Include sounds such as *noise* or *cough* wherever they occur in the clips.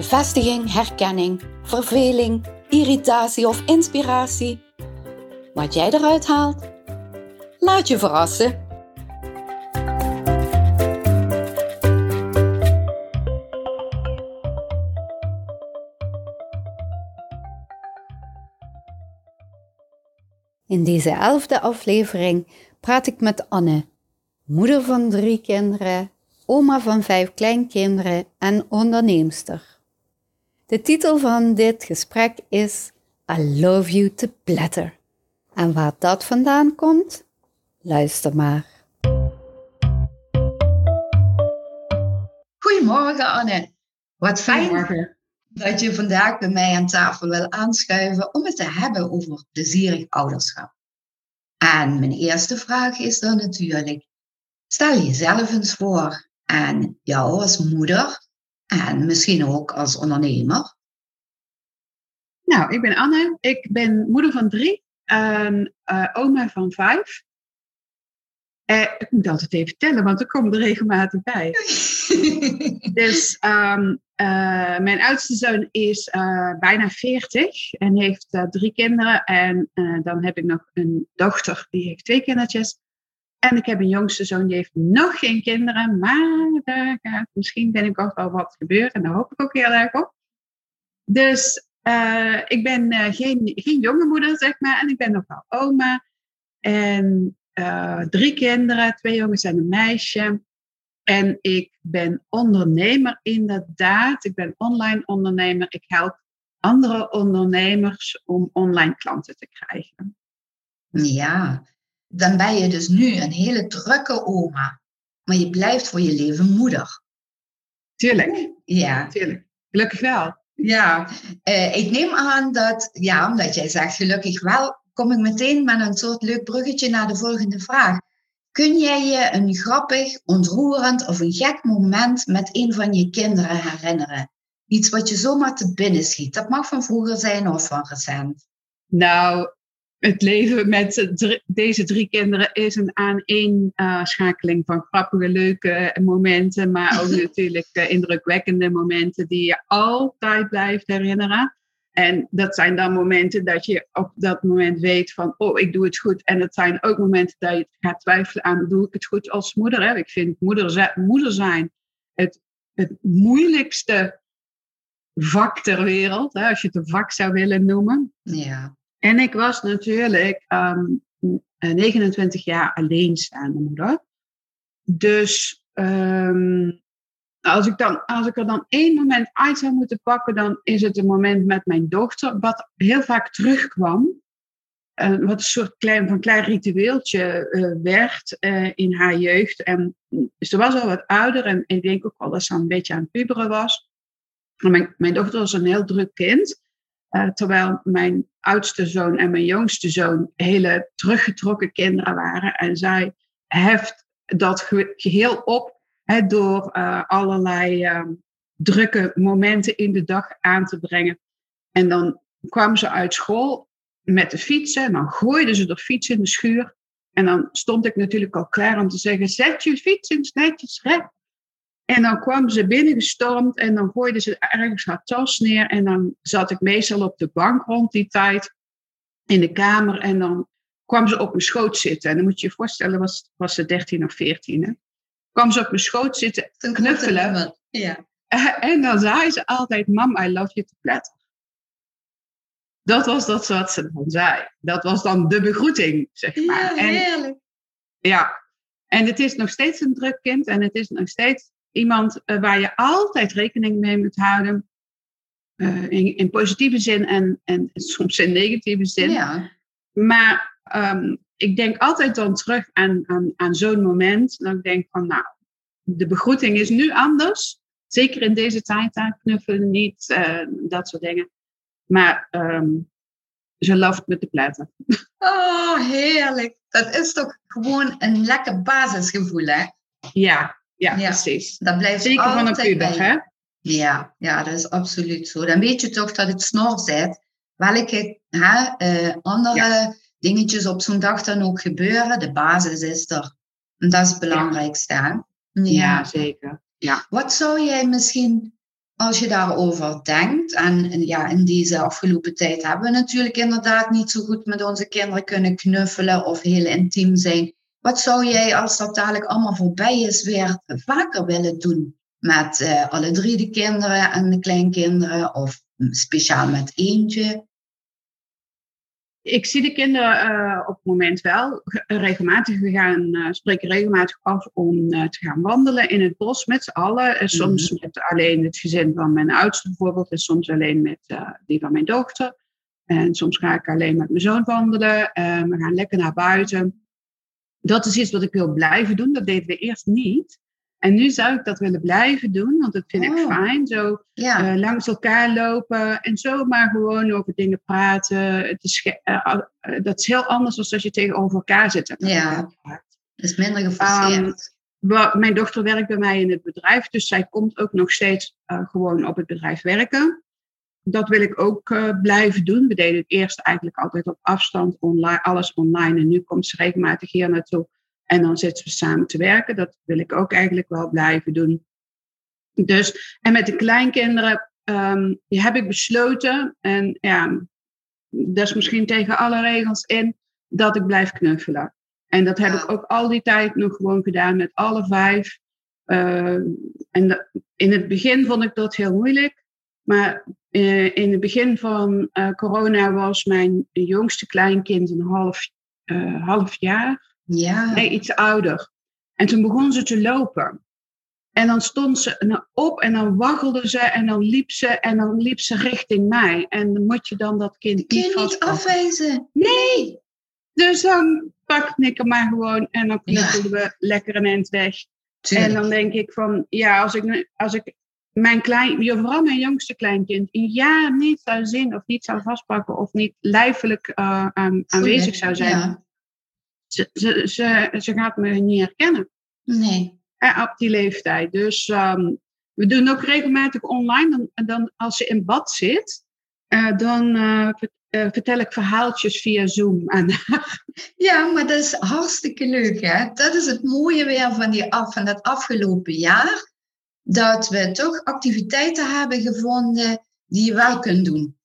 Bevestiging, herkenning, verveling, irritatie of inspiratie. Wat jij eruit haalt, laat je verrassen. In deze elfde aflevering praat ik met Anne, moeder van drie kinderen, oma van vijf kleinkinderen en onderneemster. De titel van dit gesprek is I love you to platter. En waar dat vandaan komt? Luister maar. Goedemorgen Anne. Wat fijn dat je vandaag bij mij aan tafel wil aanschuiven om het te hebben over plezierig ouderschap. En mijn eerste vraag is dan natuurlijk, stel jezelf eens voor en jou als moeder en misschien ook als ondernemer. Nou, ik ben Anne. Ik ben moeder van drie en uh, oma van vijf. Uh, ik moet altijd even tellen, want er komen er regelmatig bij. *laughs* dus um, uh, mijn oudste zoon is bijna 40 en heeft drie kinderen. En dan heb ik nog een dochter, die heeft twee kindertjes. En ik heb een jongste zoon, die heeft nog geen kinderen. Maar daar gaat misschien ook wel wat gebeuren. En daar hoop ik ook heel erg op. Dus uh, ik ben uh, geen, geen jonge moeder, zeg maar. En ik ben nog wel oma. En uh, drie kinderen, twee jongens en een meisje. En ik ben ondernemer inderdaad. Ik ben online ondernemer. Ik help andere ondernemers om online klanten te krijgen. Ja, dan ben je dus nu een hele drukke oma. Maar je blijft voor je leven moeder. Tuurlijk. Ja. Tuurlijk. Gelukkig wel. Ja, uh, ik neem aan dat, ja, omdat jij zegt gelukkig wel, kom ik meteen met een soort leuk bruggetje naar de volgende vraag. Kun jij je een grappig, ontroerend of een gek moment met een van je kinderen herinneren? Iets wat je zomaar te binnen schiet. Dat mag van vroeger zijn of van recent. Nou, het leven met deze drie kinderen is een aaneenschakeling van grappige, leuke momenten, maar ook *laughs* natuurlijk eh, indrukwekkende momenten die je altijd blijft herinneren. En dat zijn dan momenten dat je op dat moment weet van, oh, ik doe het goed. En het zijn ook momenten dat je gaat twijfelen aan, doe ik het goed als moeder? Hè? Ik vind moeder, moeder zijn het, het moeilijkste vak ter wereld, hè? als je het een vak zou willen noemen. Ja. En ik was natuurlijk um, 29 jaar alleenstaande moeder. Dus um, als, ik dan, als ik er dan één moment uit zou moeten pakken, dan is het een moment met mijn dochter, wat heel vaak terugkwam. Uh, wat een soort klein, van klein ritueeltje uh, werd in haar jeugd. En ze was al wat ouder en ik denk ook wel dat ze een beetje aan het puberen was. Mijn dochter was een heel druk kind. Uh, terwijl mijn oudste zoon en mijn jongste zoon hele teruggetrokken kinderen waren. En zij heft dat geheel op door uh, allerlei uh, drukke momenten in de dag aan te brengen. En dan kwam ze uit school met de fietsen. En dan gooiden ze de fiets in de schuur. En dan stond ik natuurlijk al klaar om te zeggen: Zet je fiets eens netjes recht. En dan kwam ze binnengestormd en dan gooide ze ergens haar tas neer. En dan zat ik meestal op de bank rond die tijd in de kamer. En dan kwam ze op mijn schoot zitten. En dan moet je je voorstellen, was, was ze 13 of 14. Hè? Kwam ze op mijn schoot zitten, knuffelen. Ja. *laughs* En dan zei ze altijd, mam, I love you to platter. Dat was dat wat ze dan zei. Dat was dan de begroeting, zeg maar. Ja, heerlijk. En, ja, en het is nog steeds een druk kind. En het is nog steeds iemand uh, waar je altijd rekening mee moet houden. Uh, in, in, positieve zin en, en, soms in negatieve zin. Ja. Maar um, ik denk altijd dan terug aan, aan, aan zo'n moment. Dat ik denk van, nou, de begroeting is nu anders. zeker in deze tijd, knuffelen niet, uh, dat soort dingen. Maar um, ze loopt met de platen. *laughs* Oh, heerlijk. Dat is toch gewoon een lekker basisgevoel, hè? Ja, ja, precies. Dat blijft Zeker van een puber, hè? Ja, ja, dat is absoluut zo. Dan weet je toch dat het snor zit. Welke hè, uh, andere dingetjes op zo'n dag dan ook gebeuren. De basis is er. En dat is het belangrijkste. Ja, ja zeker. Ja. Wat zou jij misschien, als je daarover denkt, en, ja, in deze afgelopen tijd hebben we natuurlijk inderdaad niet zo goed met onze kinderen kunnen knuffelen of heel intiem zijn. Wat zou jij, als dat dadelijk allemaal voorbij is, weer vaker willen doen? Met uh, alle drie de kinderen en de kleinkinderen, of speciaal met eentje? ik zie de kinderen uh, op het moment wel regelmatig. We gaan, uh, spreken regelmatig af om uh, te gaan wandelen in het bos met z'n allen. En soms mhm. met alleen het gezin van mijn oudste bijvoorbeeld. En soms alleen met die van mijn dochter. En soms ga ik alleen met mijn zoon wandelen. we gaan lekker naar buiten. Dat is iets wat ik wil blijven doen. Dat deden we eerst niet. En nu zou ik dat willen blijven doen, want dat vind ik oh. fijn. Zo ja. uh, langs elkaar lopen en zomaar gewoon over dingen praten. Het is uh, dat is heel anders dan als je tegenover elkaar zit. Ja, het is minder geforceerd. Um, mijn dochter werkt bij mij in het bedrijf, dus zij komt ook nog steeds gewoon op het bedrijf werken. Dat wil ik ook blijven doen. We deden het eerst eigenlijk altijd op afstand, online, alles online. En nu komt ze regelmatig hier naartoe en dan zitten we samen te werken. Dat wil ik ook eigenlijk wel blijven doen. Dus, en met de kleinkinderen um, heb ik besloten, en ja, dat is misschien tegen alle regels in, dat ik blijf knuffelen. En dat heb ik ook al die tijd nog gewoon gedaan met alle vijf. Uh, en in het begin vond ik dat heel moeilijk. Maar uh, in het begin van uh, corona was mijn jongste kleinkind een half, uh, half jaar. Ja. Nee, iets ouder. En toen begon ze te lopen. En dan stond ze op en dan waggelde ze en dan liep ze en dan liep ze richting mij. En dan moet je dan dat kind Kun je niet afwijzen? Nee. Dus dan pakte ik hem maar gewoon en dan knuffelden we lekker een eind weg. En dan denk ik van, ja, als ik, als ik mijn klein, vooral mijn jongste kleinkind, een jaar niet zou zien of niet zou vastpakken of niet lijfelijk uh, aanwezig zou zijn, ja ze, ze, ze, ze gaat me niet herkennen. Nee. Eh, op die leeftijd. Dus um, we doen ook regelmatig online. Dan, dan als ze in bad zit, uh, dan uh, vertel ik verhaaltjes via Zoom aan Ja, maar dat is hartstikke leuk. Hè? Dat is het mooie weer van, die af, van dat afgelopen jaar. Dat we toch activiteiten hebben gevonden die je wel kunt doen.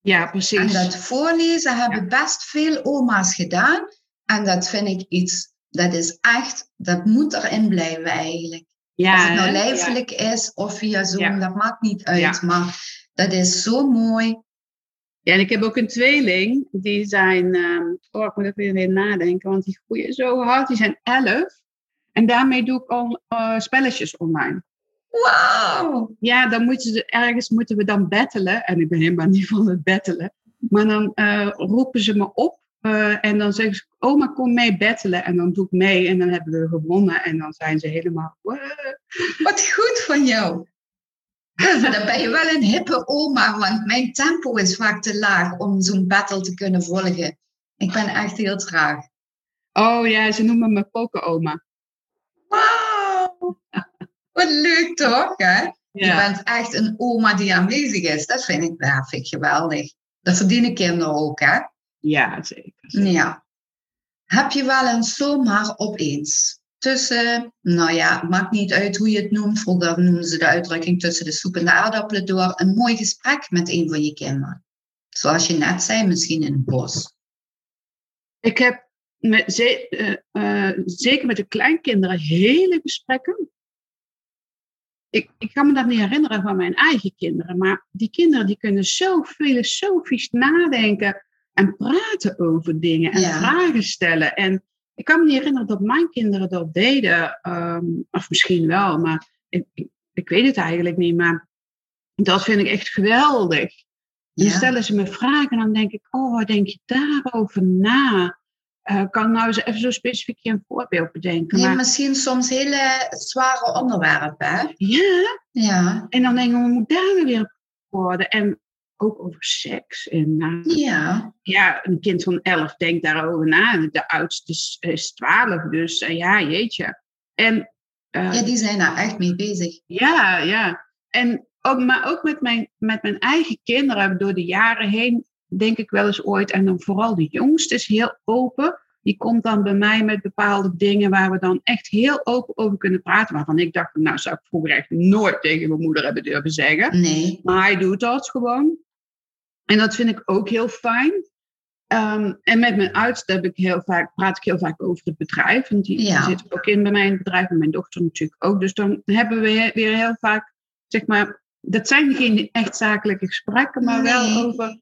Ja, precies. En dat voorlezen hebben best veel oma's gedaan. En dat vind ik iets, dat is echt, dat moet erin blijven eigenlijk. Ja, Of het nou lijfelijk is of via Zoom, dat maakt niet uit. Maar dat is zo mooi. Ja, en ik heb ook een tweeling, die zijn, um, oh, ik moet even weer nadenken, want die groeien zo hard, die zijn elf. En daarmee doe ik al uh, spelletjes online. Wauw! Ja, dan moeten ze ergens moeten we dan battelen. En ik ben helemaal *laughs* niet van het battelen. Maar dan uh, roepen ze me op uh, en dan zeggen ze, oma, kom mee battelen. En dan doe ik mee en dan hebben we gewonnen. En dan zijn ze helemaal... Wat goed van jou. dan ben je wel een hippe oma, want mijn tempo is vaak te laag om zo'n battle te kunnen volgen. Ik ben echt heel traag. Oh ja, ze noemen me pokeroma. Wauw! Wat leuk toch, hè? Je bent echt een oma die aanwezig is. Dat vind ik, dat vind ik geweldig. Dat verdienen kinderen ook, hè? Ja, zeker. Ja. Heb je wel eens zomaar opeens tussen, nou ja, maakt niet uit hoe je het noemt, vroeger noemden ze de uitdrukking tussen de soep en de aardappelen door, een mooi gesprek met een van je kinderen? Zoals je net zei, misschien in het bos. Ik heb met, uh, uh, zeker met de kleinkinderen hele gesprekken. Ik, ik kan me dat niet herinneren van mijn eigen kinderen, maar die kinderen die kunnen zo filosofisch nadenken en praten over dingen en vragen stellen. En ik kan me niet herinneren dat mijn kinderen dat deden, ehm, of misschien wel, maar ik, ik, weet het eigenlijk niet. Maar dat vind ik echt geweldig. Dan stellen ze me vragen en dan denk ik, oh, wat denk je daarover na? Uh, kan nou eens even zo specifiek een voorbeeld bedenken. Nee, maar... misschien soms hele zware onderwerpen, hè? Ja. Ja. En dan denken we, moet daar nou weer worden? En ook over seks. En, uh, ja. ja, een kind van elf denkt daarover na. De oudste is twaalf, dus uh, ja, jeetje. En, ja, die zijn daar echt mee bezig. Ja, ja. En ook, maar ook met mijn, met mijn eigen kinderen door de jaren heen denk ik wel eens ooit. En dan vooral de jongste is heel open. Die komt dan bij mij met bepaalde dingen waar we dan echt heel open over kunnen praten. Waarvan ik dacht, nou zou ik vroeger echt nooit tegen mijn moeder hebben durven zeggen. Nee. Maar hij doet dat gewoon. En dat vind ik ook heel fijn. Um, en met mijn oudste heb ik heel vaak, praat ik heel vaak over het bedrijf. Want die, Ja. zit ook in bij mij in het bedrijf. En mijn dochter natuurlijk ook. Dus dan hebben we weer heel vaak, zeg maar... Dat zijn geen echt zakelijke gesprekken, maar Nee. wel over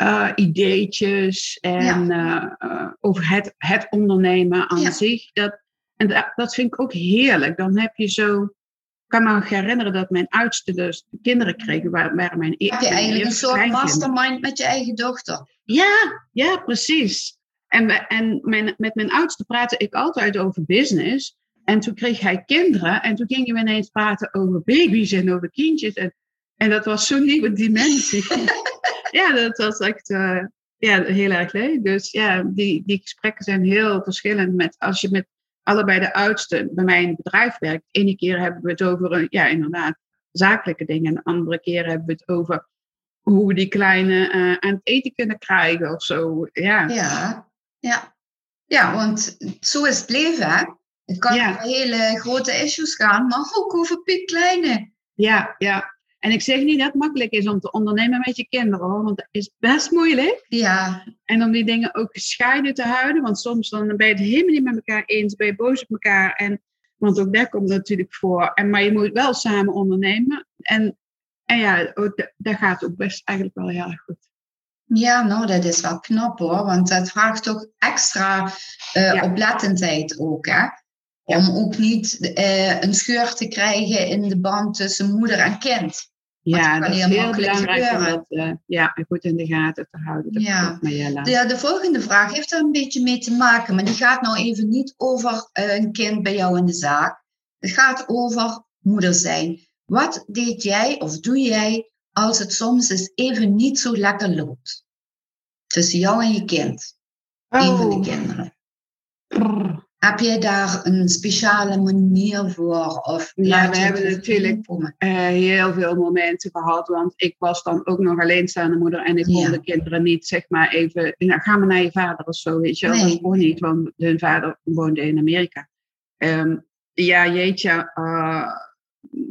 uh, ideetjes en uh, uh, over het, het ondernemen aan Ja. zich. Dat, en dat, dat vind ik ook heerlijk. Dan heb je zo. Ik kan me nog herinneren dat mijn oudste dus kinderen kregen, waar, waar mijn e- Heb je eigenlijk een eerste soort mastermind met je eigen dochter? Ja, ja, precies. En, we- en mijn, met mijn oudste praatte ik altijd over business. En toen kreeg hij kinderen. En toen gingen we ineens praten over baby's en over kindjes. En, en dat was zo'n nieuwe dimensie. *laughs* ja, dat was echt eh, ja, heel erg leuk. Dus ja, die, die gesprekken zijn heel verschillend. Met, als je met allebei de oudste bij mij in het bedrijf werkt. De ene keer hebben we het over, eh, ja, inderdaad, zakelijke dingen. En de andere keer hebben we het over hoe we die kleine eh, aan het eten kunnen krijgen of zo. Ja, Ja, ja. Ja, want zo is het leven, hè? Het kan Ja. over hele grote issues gaan, maar ook over piepkleine. ja, ja. En ik zeg niet dat het makkelijk is om te ondernemen met je kinderen, hoor, want dat is best moeilijk. Ja, En om die dingen ook gescheiden te houden, want soms dan ben je het helemaal niet met elkaar eens, ben je boos op elkaar. En, want ook daar komt het natuurlijk voor. En, maar je moet wel samen ondernemen. En, en ja, da- dat gaat ook best eigenlijk wel heel erg goed. ja, nou, dat is wel knap hoor, want dat vraagt toch extra Ja. oplettendheid ook, hè? Om ook niet eh, een scheur te krijgen in de band tussen moeder en kind. Ja, dat is heel belangrijk om dat eh, ja, goed in de gaten te houden. Dat Ja. klopt. De, de volgende vraag heeft er een beetje mee te maken, maar die gaat nou even niet over eh, een kind bij jou in de zaak. Het gaat over moeder zijn. Wat deed jij of doe jij als het soms eens even niet zo lekker loopt? Tussen jou en je kind, een van de kinderen. Brrr. Heb jij daar een speciale manier voor? Of Ja, we je hebben natuurlijk- eh, heel veel momenten gehad. Want ik was dan ook nog alleenstaande moeder. En ik kon Ja. de kinderen niet, zeg maar, even... Nou, ga maar naar je vader of zo, weet je wel. Nee. Dat kon niet, want hun vader woonde in Amerika. Ehm, ja, jeetje. eh,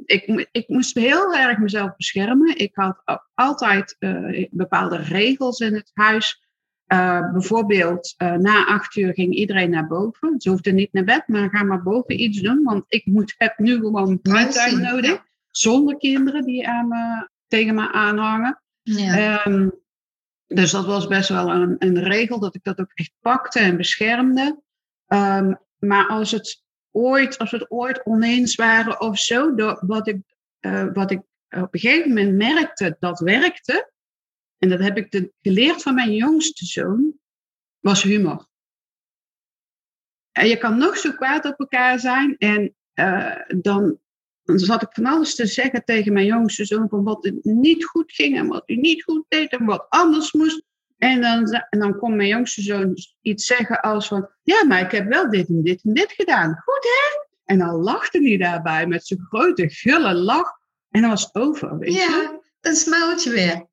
ik, ik moest heel erg mezelf beschermen. Ik had altijd eh, bepaalde regels in het huis. Eh, bijvoorbeeld, eh, na acht uur ging iedereen naar boven. Ze hoefden niet naar bed, maar ga maar boven iets doen. Want ik moet, heb nu gewoon primetime Mensen, nodig. Zonder kinderen die aan me, tegen me aanhangen. Ja. Ehm, dus dat was best wel een, een regel dat ik dat ook echt pakte en beschermde. Ehm, maar als het ooit, als we het ooit oneens waren of zo, wat, ik, eh, wat ik op een gegeven moment merkte dat werkte, en dat heb ik de- geleerd van mijn jongste zoon, was humor. En je kan nog zo kwaad op elkaar zijn en eh, dan, dan zat ik van alles te zeggen tegen mijn jongste zoon van wat het niet goed ging en wat hij niet goed deed en wat anders moest. En dan, en dan kon mijn jongste zoon iets zeggen als van, ja, maar ik heb wel dit en dit en dit gedaan. Goed hè? En dan lachte hij daarbij met zijn grote gulle lach. En dan was het over, weet je? ja, dan smelt je weer.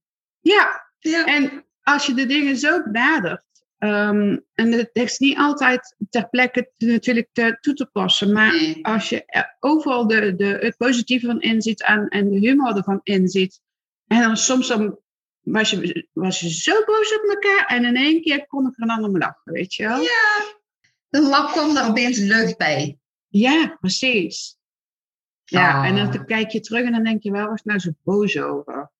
Ja, Ja. en als je de dingen zo benadert, ehm, en het is niet altijd ter plekke te- natuurlijk te, toe te passen, maar Nee. als je er overal de, de, het positieve van inziet en, en de humor ervan inziet, en dan soms dan was je, was je zo boos op elkaar en in één keer kon ik er een ander om lachen, weet je wel? Ja, dan lag- kwam er opeens lucht bij. Ja, precies. Ja, en dan kijk je terug en dan denk je, waar was ik nou zo boos over?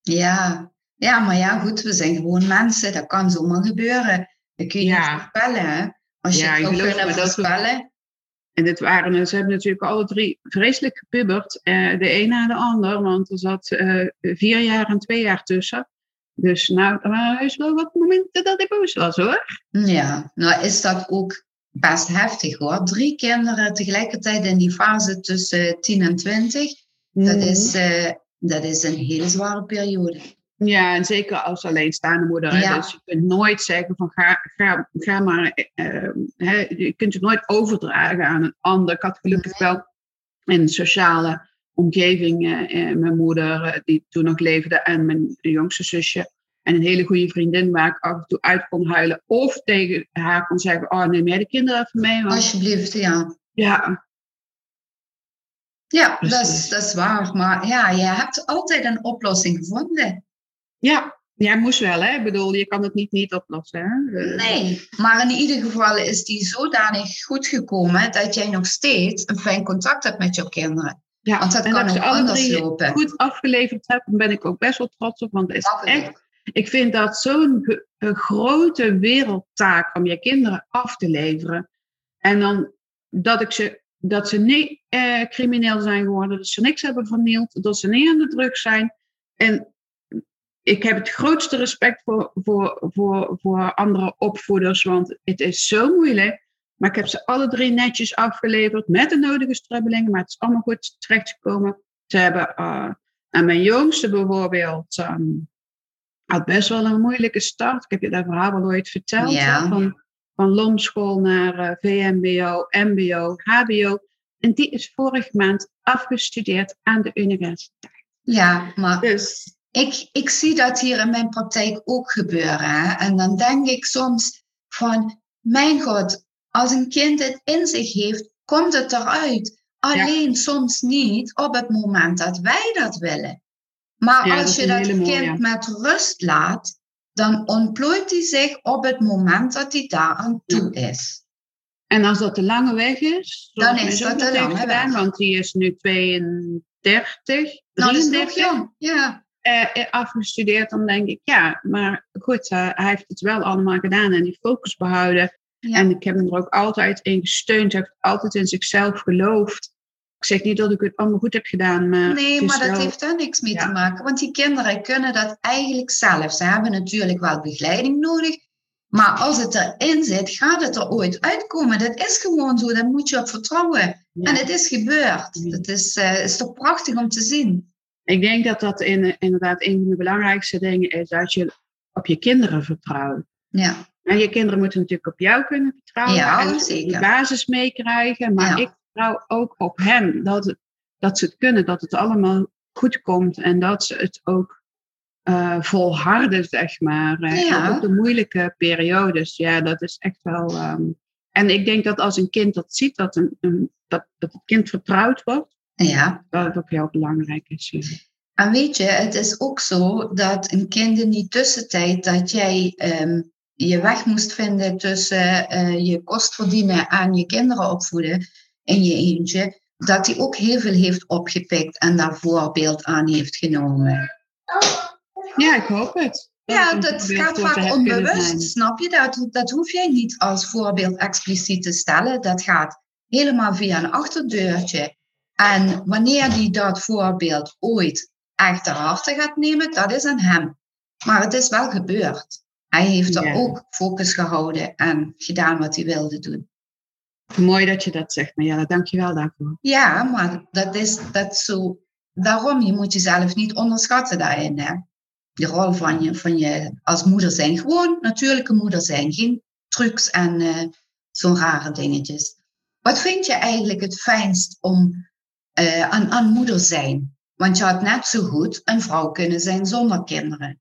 Ja. Ja, maar ja, goed, we zijn gewoon mensen. Dat kan zomaar gebeuren. Dat kun je Ja. niet voorspellen, hè? Als je Ja, het zou kunnen voorspellen. En dit waren, ze hebben natuurlijk alle drie vreselijk gepubberd. eh, de een na de ander, want er zat eh, vier jaar en twee jaar tussen. Dus nou, er waren heus wel wat momenten dat ik boos was hoor. Ja, nou is dat ook best heftig hoor. Drie kinderen tegelijkertijd in die fase tussen 10 en 20. Dat, Mhm. is, eh, dat is een hele zware periode. Ja, en zeker als alleenstaande moeder. Ja. Dus je kunt nooit zeggen van ga, ga, ga maar, eh, hè, je kunt het nooit overdragen aan een ander. Ik had gelukkig wel in een sociale omgeving eh, eh, mijn moeder eh, die toen nog leefde en mijn jongste zusje. En een hele goede vriendin waar ik af en toe uit kon huilen. Of tegen haar kon zeggen, oh neem jij de kinderen even mee. Want, Alsjeblieft, ja. ja, Ja, dat is, dat is waar. Maar ja, je hebt altijd een oplossing gevonden. Ja, jij moest wel hè. Ik bedoel, je kan het niet niet oplossen hè. Eh, Nee, maar in ieder geval is die zodanig goed gekomen dat jij nog steeds een fijn contact hebt met jouw kinderen. Ja, Want dat en kan dat ook anders lopen. goed afgeleverd heb, daar ben ik ook best wel trots op. Want het is echt, ik vind dat zo'n grote wereldtaak om je kinderen af te leveren. En dan dat, ik ze, dat ze niet eh, crimineel zijn geworden, dat ze niks hebben vernield, dat ze niet aan de druk zijn. En ik heb het grootste respect voor, voor, voor, voor andere opvoeders, want het is zo moeilijk. Maar ik heb ze alle drie netjes afgeleverd met de nodige strubbelingen, maar het is allemaal goed terechtgekomen. Ze hebben, en mijn jongste bijvoorbeeld, ehm, had best wel een moeilijke start. Ik heb je dat verhaal wel ooit verteld. Ja. hè, Van, van LOM-school naar eh, VMBO, MBO, HBO. En die is vorig maand afgestudeerd aan de universiteit. Ja, maar Dus ik, ik zie dat hier in mijn praktijk ook gebeuren. En dan denk ik soms van, mijn god, als een kind het in zich heeft, komt het eruit. Alleen soms niet op het moment dat wij dat willen. Maar Ja, als je dat kind met rust laat, dan ontplooit hij zich op het moment dat hij daaraan toe is. En als dat de lange weg is, Dan is dat de lange gedaan, weg. want die is nu 32, Nou, dat is nog 33, jong. Ja. Eh, afgestudeerd, dan denk ik, ja, maar goed, eh, hij heeft het wel allemaal gedaan en die focus behouden. Ja. En ik heb hem er ook altijd in gesteund, hij heeft altijd in zichzelf geloofd. Ik zeg niet dat ik het allemaal goed heb gedaan, maar. Nee, het maar dat wel- heeft daar niks mee Ja. te maken. Want die kinderen kunnen dat eigenlijk zelf. Ze hebben natuurlijk wel begeleiding nodig. Maar als het erin zit, gaat het er ooit uitkomen. Dat is gewoon zo. Daar moet je op vertrouwen. Ja. En het is gebeurd. Dat is, eh, is toch prachtig om te zien. Ik denk dat dat in, inderdaad een van de belangrijkste dingen is, dat je op je kinderen vertrouwt. Ja, En je kinderen moeten natuurlijk op jou kunnen vertrouwen. Ja, en zeker. de basis meekrijgen. Maar Ja. ik vertrouw ook op hen. Dat, het- dat ze het kunnen. Dat het allemaal goed komt. En dat ze het ook eh, volharden, zeg maar. eh, Ja. Op de moeilijke periodes. Ja, dat is echt wel... ehm, en ik denk dat als een kind dat ziet, dat, een, een- dat, dat het kind vertrouwd wordt. Ja. Dat het ook heel belangrijk is. ja. En weet je, het is ook zo dat een kind in die tussentijd dat jij ehm, je weg moest vinden tussen eh, je kost verdienen en je kinderen opvoeden in je eentje, dat hij ook heel veel heeft opgepikt en daar voorbeeld aan heeft genomen. Ja, ik hoop het. Ja, dat gaat vaak onbewust, snap je? Dat, dat hoef jij niet als voorbeeld expliciet te stellen. Dat gaat helemaal via een achterdeurtje. En wanneer die dat voorbeeld ooit echt ter harte gaat nemen, dat is aan hem. Maar het is wel gebeurd. Hij heeft er ook focus gehouden en gedaan wat hij wilde doen. Mooi dat je dat zegt, Marjelle. Dank je wel daarvoor. Ja, maar dat is dat zo. Daarom, je moet jezelf niet onderschatten daarin. Hè? De rol van je, van je als moeder zijn. Gewoon natuurlijke moeder zijn. Geen trucs en eh, zo'n rare dingetjes. Wat vind je eigenlijk het fijnst om eh, aan, aan moeder zijn? Want je had net zo goed een vrouw kunnen zijn zonder kinderen.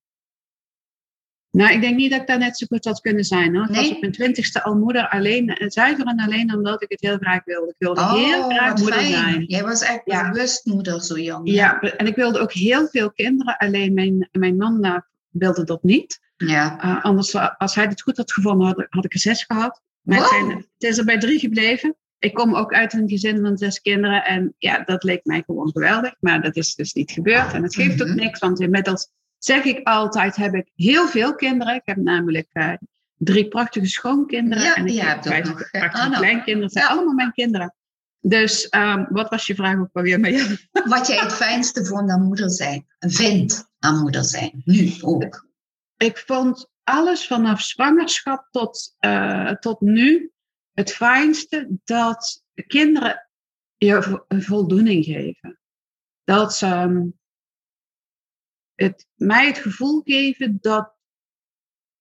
Nou, ik denk niet dat ik daar net zo goed had kunnen zijn. Hoor. Ik Nee? was op mijn twintigste al moeder alleen, eh, zuiver en alleen omdat ik het heel graag wilde. Ik wilde heel graag Oh, wat moeder fijn. zijn. Jij was echt Ja. bewust moeder zo jong. Ja, en ik wilde ook heel veel kinderen. Alleen mijn, mijn man eh, wilde dat niet. ja. Anders, als hij het goed had gevonden, had, had ik er zes gehad. Maar Wow. zijn, het is er bij drie gebleven. Ik kom ook uit een gezin van zes kinderen. En ja, dat leek mij gewoon geweldig. Maar dat is dus niet gebeurd. En het geeft ook Mhm. niks. Want inmiddels zeg ik altijd, heb ik heel veel kinderen. Ik heb namelijk eh, drie prachtige schoonkinderen. Ja, en ik heb vijf eh, prachtige Anna. kleinkinderen. Het zijn Ja. allemaal mijn kinderen. Dus ehm, wat was je vraag ook alweer? Ja, Wat jij het fijnste vond aan moeder zijn. Vindt aan moeder zijn. Nu ook. ik vond alles vanaf zwangerschap tot, uh, tot nu het fijnste dat kinderen je voldoening geven. Dat ze ehm, het, mij het gevoel geven dat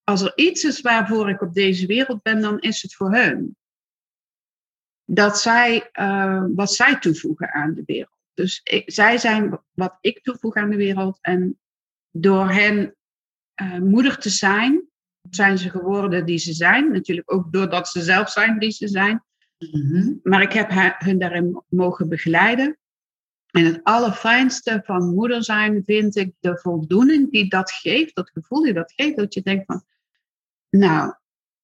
als er iets is waarvoor ik op deze wereld ben, dan is het voor hun. Dat zij, uh, wat zij toevoegen aan de wereld. Dus zij zijn wat ik toevoeg aan de wereld. En door hen uh, moeder te zijn, zijn ze geworden die ze zijn. Natuurlijk ook doordat ze zelf zijn die ze zijn. Mm-hmm. Maar ik heb hen daarin mogen begeleiden. En het allerfijnste van moeder zijn vind ik de voldoening die dat geeft, dat gevoel die dat geeft, dat je denkt van, nou,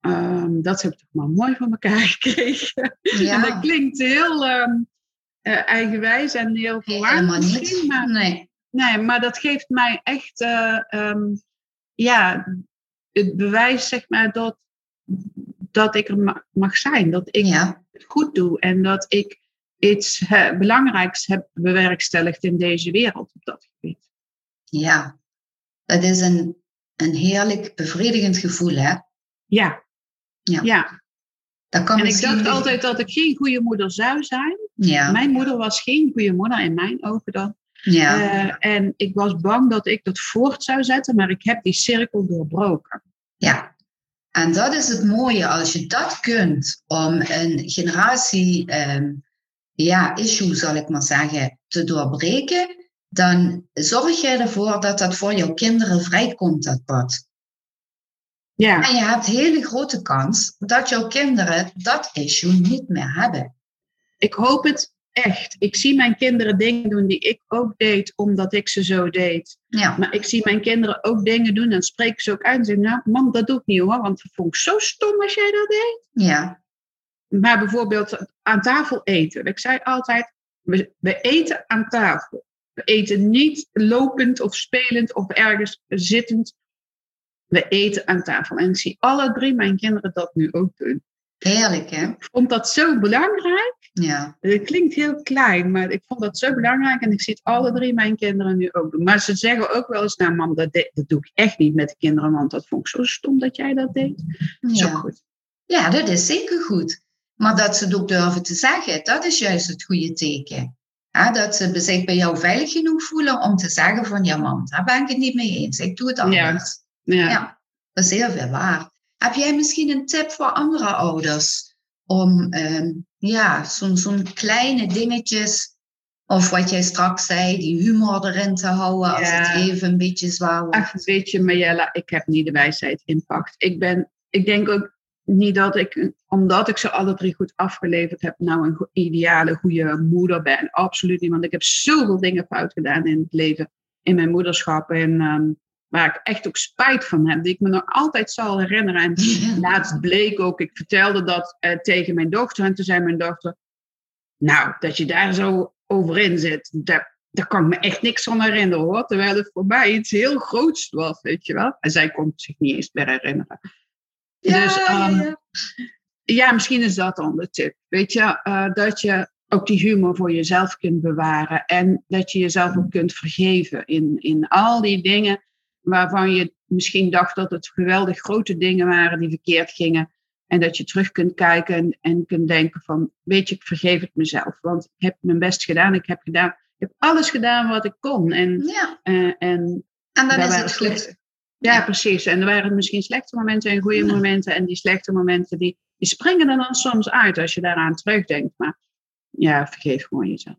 um, dat heb ik toch maar mooi van elkaar *laughs* gekregen. Ja. en dat klinkt heel um, uh, eigenwijs en heel verwaard misschien, maar, nee. nee, maar dat geeft mij echt, uh, um, ja, het bewijs zeg maar dat, dat ik er mag zijn, dat ik ja. het goed doe en dat ik iets belangrijks heb bewerkstelligd in deze wereld op dat gebied. Ja, dat is een, een heerlijk bevredigend gevoel, hè? Ja. Ja. ja. Dat kan en ik dacht altijd dat ik geen goede moeder zou zijn. Ja. Mijn moeder was geen goede moeder in mijn ogen dan. Ja. Uh, en ik was bang dat ik dat voort zou zetten, maar ik heb die cirkel doorbroken. Ja, en dat is het mooie als je dat kunt om een generatie um, ja, issue, zal ik maar zeggen, te doorbreken, dan zorg je ervoor dat dat voor jouw kinderen vrijkomt, dat pad. Ja. En je hebt hele grote kans dat jouw kinderen dat issue niet meer hebben. Ik hoop het echt. Ik zie mijn kinderen dingen doen die ik ook deed, omdat ik ze zo deed. Ja. Maar ik zie mijn kinderen ook dingen doen en spreek ze ook uit en zeg, nou, mam, dat doe ik niet hoor, want dat vond ik zo stom als jij dat deed. Ja. Maar bijvoorbeeld aan tafel eten. Ik zei altijd, we, we eten aan tafel. We eten niet lopend of spelend of ergens zittend. We eten aan tafel. En ik zie alle drie mijn kinderen dat nu ook doen. Heerlijk, hè? Ik vond dat zo belangrijk. Ja. Het klinkt heel klein, maar ik vond dat zo belangrijk. En ik zie het alle drie mijn kinderen nu ook doen. Maar ze zeggen ook wel eens, nou mam, dat, dat doe ik echt niet met de kinderen. Want dat vond ik zo stom dat jij dat deed. Ja. Zo goed. Ja, dat is zeker goed. Maar dat ze het ook durven te zeggen, dat is juist het goede teken. dat ze zich bij jou veilig genoeg voelen om te zeggen van, ja mam, daar ben ik het niet mee eens. Ik doe het anders. Ja. ja. dat is heel veel waar. Heb jij misschien een tip voor andere ouders om ehm, ja, zo'n zo'n kleine dingetjes, of wat jij straks zei, die humor erin te houden als het even een beetje zwaar wordt? Ach, weet je, Marjella, ik heb niet de wijsheid in pacht. Ik, ben, ik denk ook niet dat ik, omdat ik ze alle drie goed afgeleverd heb, nou een ideale, goede moeder ben. Absoluut niet, want ik heb zoveel dingen fout gedaan in het leven, in mijn moederschap. En um, waar ik echt ook spijt van heb, die ik me nog altijd zal herinneren. En laatst bleek ook, ik vertelde dat uh, tegen mijn dochter en toen zei mijn dochter, nou, dat je daar zo over in zit, daar, daar kan ik me echt niks van herinneren hoor. Terwijl het voor mij iets heel groots was, weet je wel. En zij kon zich niet eens meer herinneren. Ja, dus um, ja, ja, misschien is dat dan de tip. Weet je, uh, dat je ook die humor voor jezelf kunt bewaren. En dat je jezelf ook kunt vergeven in, in al die dingen waarvan je misschien dacht dat het geweldig grote dingen waren die verkeerd gingen. En dat je terug kunt kijken en, en kunt denken van, weet je, ik vergeef het mezelf. Want ik heb mijn best gedaan, ik heb, gedaan, ik heb alles gedaan wat ik kon. En, ja. Uh, en, en dan is het slechte. Ja, precies. En er waren misschien slechte momenten en goede momenten. En die slechte momenten, die, die springen er dan soms uit als je daaraan terugdenkt. Maar ja, vergeef gewoon jezelf.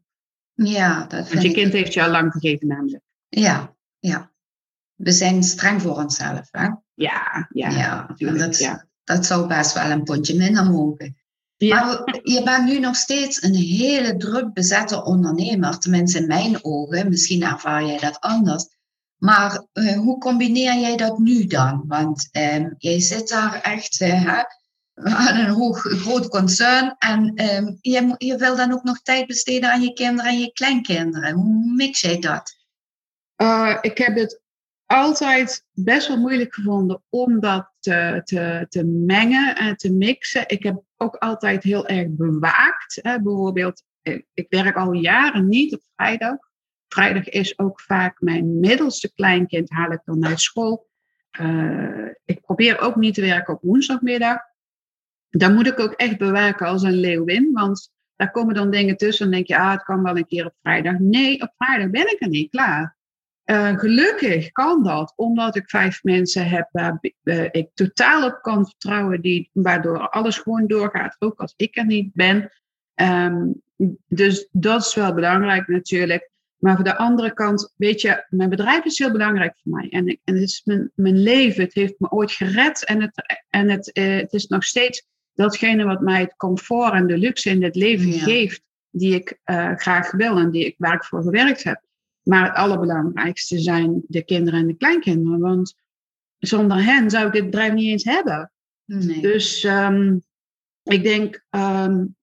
Ja, dat Want je kind heeft je al lang vergeven namelijk. Ja, ja we zijn streng voor onszelf. Hè? Ja, ja, ja, dat, ja. dat zou best wel een pondje minder mogen. Ja. Maar je bent nu nog steeds een hele druk bezette ondernemer, tenminste in mijn ogen. Misschien ervaar jij dat anders. Maar uh, hoe combineer jij dat nu dan? Want uh, jij zit daar echt uh, aan een hoog, groot concern en ehm, je, je wil dan ook nog tijd besteden aan je kinderen en je kleinkinderen. Hoe mix jij dat? Uh, ik heb het altijd best wel moeilijk gevonden om dat te, te, mengen en te mixen. Ik heb ook altijd heel erg bewaakt. Hè. Bijvoorbeeld, ik werk al jaren niet op vrijdag. Vrijdag is ook vaak mijn middelste kleinkind, haal ik dan naar school. eh, ik probeer ook niet te werken op woensdagmiddag. Dan moet ik ook echt bewerken als een leeuwin, want daar komen dan dingen tussen. Dan denk je, ah, het kan wel een keer op vrijdag. Nee, op vrijdag ben ik er niet klaar. Uh, gelukkig kan dat, omdat ik vijf mensen heb waar uh, ik totaal op kan vertrouwen, die, waardoor alles gewoon doorgaat, ook als ik er niet ben. Um, dus dat is wel belangrijk natuurlijk. Maar voor de andere kant, weet je, mijn bedrijf is heel belangrijk voor mij. En, ik, en het is mijn, mijn leven, het heeft me ooit gered en het, en het, uh, het is nog steeds datgene wat mij het comfort en de luxe in het leven ja. geeft, die ik graag wil en die ik, waar ik voor gewerkt heb. Maar het allerbelangrijkste zijn de kinderen en de kleinkinderen. Want zonder hen zou ik dit bedrijf niet eens hebben. Nee. Dus um, ik denk, um,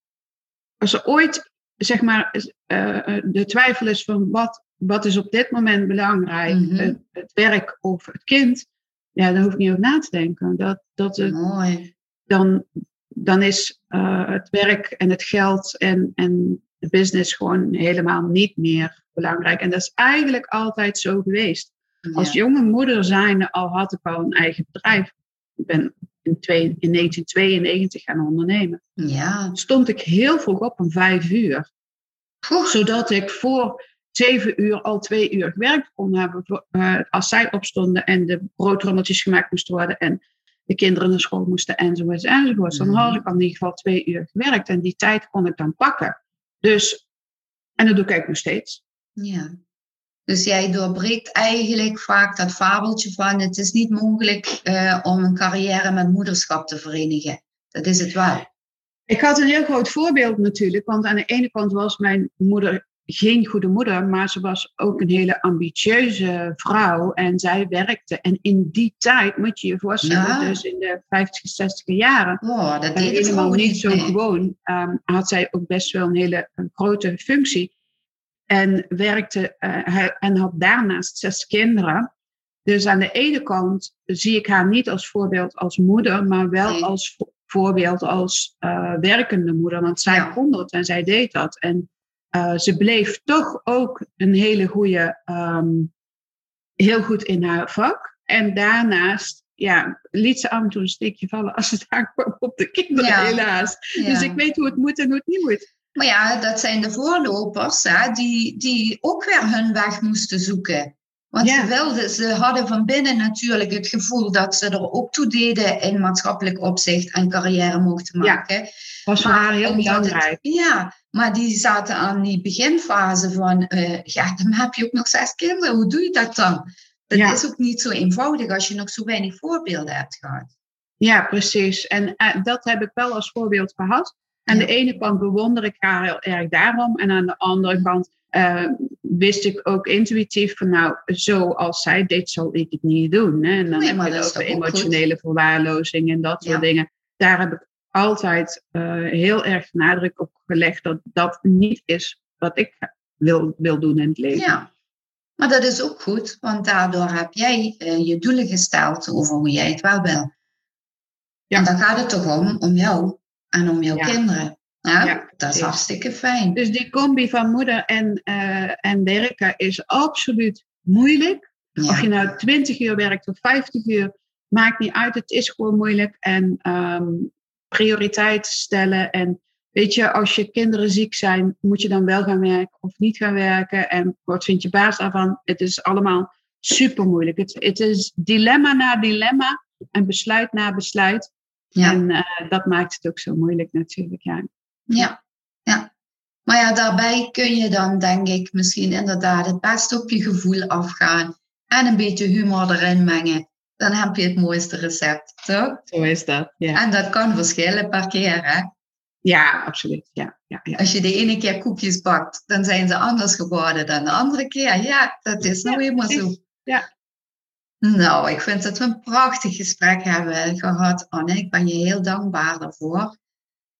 als er ooit, zeg maar, uh, de twijfel is van wat, wat is op dit moment belangrijk, mm -hmm. het, het, werk of het kind, ja, daar hoef ik niet over na te denken. Dat, dat het, Mooi. Dan, dan is uh, het werk en het geld en, en de business gewoon helemaal niet meer belangrijk. En dat is eigenlijk altijd zo geweest. Ja. Als jonge moeder zijnde al had ik al een eigen bedrijf. Ik ben in, twee, in 1992 gaan ondernemen. Ja. Stond ik heel vroeg op om vijf uur. Zodat ik voor zeven uur al twee uur gewerkt kon hebben. Uh, als zij opstonden en de broodrommeltjes gemaakt moesten worden. En de kinderen naar school moesten enzovoort enzovoort. Dan had ik al in ieder geval twee uur gewerkt. En die tijd kon ik dan pakken. Dus, en dat doe ik eigenlijk nog steeds. Ja. Dus jij doorbreekt eigenlijk vaak dat fabeltje van het is niet mogelijk uh, om een carrière met moederschap te verenigen. Dat is het wel. Ik had een heel groot voorbeeld natuurlijk, want aan de ene kant was mijn moeder geen goede moeder, maar ze was ook een hele ambitieuze vrouw en zij werkte. En in die tijd, moet je je voorstellen, ja. dus in de 50, 60 jaren, oh, dat deed helemaal niet zo gewoon, um, had zij ook best wel een hele een grote functie. En werkte uh, en had daarnaast zes kinderen. Dus aan de ene kant zie ik haar niet als voorbeeld als moeder, maar wel nee. als voorbeeld als uh, werkende moeder. Want zij ja. kon dat en zij deed dat. En uh, ze bleef toch ook een hele goede, um, heel goed in haar vak. En daarnaast ja, liet ze af en toe een steekje vallen als het aankwam op de kinderen, ja. helaas. Ja. Dus ik weet hoe het moet en hoe het niet moet. Maar ja, dat zijn de voorlopers hè, die, die ook weer hun weg moesten zoeken. Want ja. ze, wilden, ze hadden van binnen natuurlijk het gevoel dat ze er ook toe deden in maatschappelijk opzicht en carrière mochten maken. Ja, was voor haar heel belangrijk. Het, ja, maar die zaten aan die beginfase van, uh, ja, dan heb je ook nog zes kinderen, hoe doe je dat dan? Dat ja. is ook niet zo eenvoudig als je nog zo weinig voorbeelden hebt gehad. Ja, precies. En uh, dat heb ik wel als voorbeeld gehad. Aan de ene kant bewonder ik haar heel erg daarom. En aan de andere kant uh, wist ik ook intuïtief van nou, zoals zij deed, zal ik het niet doen. Hè? En dan nee, heb je over emotionele goed. verwaarlozing en dat soort dingen. Daar heb ik altijd uh, heel erg nadruk op gelegd dat dat niet is wat ik wil, wil doen in het leven. Ja, maar dat is ook goed, want daardoor heb jij uh, je doelen gesteld over hoe jij het wel wil. Ja. En dan gaat het toch om, om jou en om jouw ja. kinderen. Ja, ja, dat is hartstikke fijn. Dus die combi van moeder en, uh, en werken is absoluut moeilijk. Ja. Of je nou 20 uur werkt of 50 uur, maakt niet uit. Het is gewoon moeilijk. En um, prioriteiten stellen. En weet je, als je kinderen ziek zijn, moet je dan wel gaan werken of niet gaan werken. En wat vindt je baas daarvan? Het is allemaal super moeilijk. Het, het is dilemma na dilemma en besluit na besluit. Ja. En uh, dat maakt het ook zo moeilijk natuurlijk. Ja. ja, ja. Maar ja, daarbij kun je dan denk ik misschien inderdaad het beste op je gevoel afgaan. En een beetje humor erin mengen. Dan heb je het mooiste recept, toch? Zo is dat, ja. En dat kan verschillen per keer, hè? Ja, absoluut. Ja, ja, ja. Als je de ene keer koekjes bakt, dan zijn ze anders geworden dan de andere keer. Ja, dat is nou eenmaal zo. Ja, nou, ik vind dat we een prachtig gesprek hebben gehad, Anne. Ik ben je heel dankbaar daarvoor.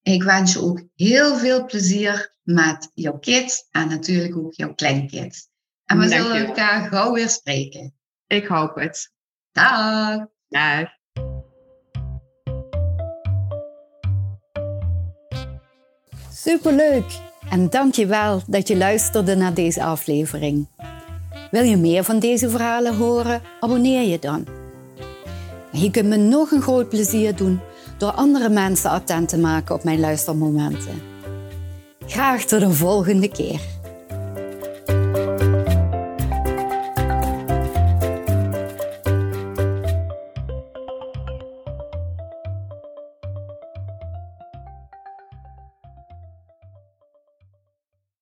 Ik wens je ook heel veel plezier met jouw kids en natuurlijk ook jouw kleinkids. En we Dank zullen elkaar gauw weer spreken. Ik hoop het. Dag. Dag. Superleuk! En dank je wel dat je luisterde naar deze aflevering. Wil je meer van deze verhalen horen? Abonneer je dan. je kunt me nog een groot plezier doen door andere mensen attent te maken op mijn luistermomenten. Graag tot de volgende keer.